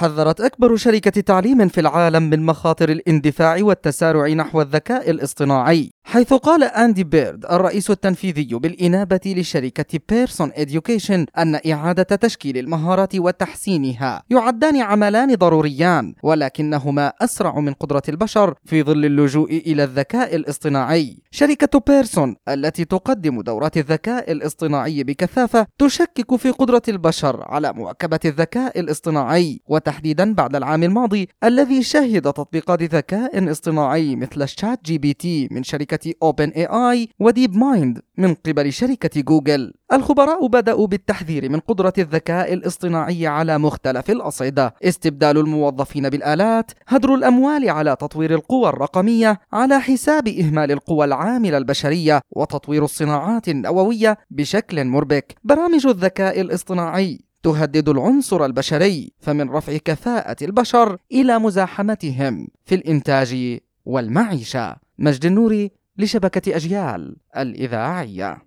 حذرت أكبر شركة تعليم في العالم من مخاطر الاندفاع والتسارع نحو الذكاء الاصطناعي. حيث قال أندي بيرد الرئيس التنفيذي بالإنابة لشركة Pearson Education أن إعادة تشكيل المهارات وتحسينها يعدان عملان ضروريان ولكنهما أسرع من قدرة البشر في ظل اللجوء إلى الذكاء الاصطناعي. شركة بيرسون التي تقدم دورات الذكاء الاصطناعي بكثافة تشكك في قدرة البشر على مواكبة الذكاء الاصطناعي وتحديدا بعد العام الماضي الذي شهد تطبيقات ذكاء اصطناعي مثل ChatGPT من شركة OpenAI و DeepMind من قبل شركة جوجل. الخبراء بدأوا بالتحذير من قدرة الذكاء الاصطناعي على مختلف الأصعدة. استبدال الموظفين بالآلات هدر الأموال على تطوير القوى الرقمية على حساب إهمال القوى العاملة البشرية وتطوير الصناعات النووية بشكل مربك. برامج الذكاء الاصطناعي تهدد العنصر البشري فمن رفع كفاءة البشر إلى مزاحمتهم في الإنتاج والمعيشة. مجد النوري لشبكة أجيال الإذاعية.